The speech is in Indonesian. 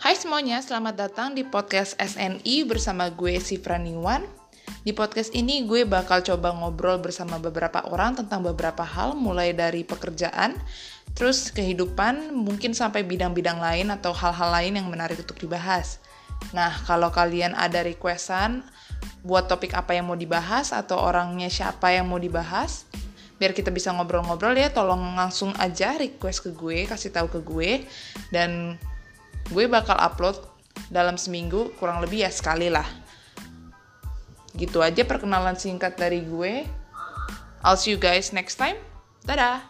Hai semuanya, selamat datang di podcast SNI bersama gue Sifra Niwan. Di podcast ini gue bakal coba ngobrol bersama beberapa orang tentang beberapa hal mulai dari pekerjaan, terus kehidupan, mungkin sampai bidang-bidang lain atau hal-hal lain yang menarik untuk dibahas. Nah, kalau kalian ada requestan buat topik apa yang mau dibahas atau orangnya siapa yang mau dibahas, biar kita bisa ngobrol-ngobrol ya tolong langsung aja request ke gue kasih tahu ke gue dan gue bakal upload dalam seminggu kurang lebih ya sekali lah. Gitu aja perkenalan singkat dari gue. I'll see you guys next time. Dadah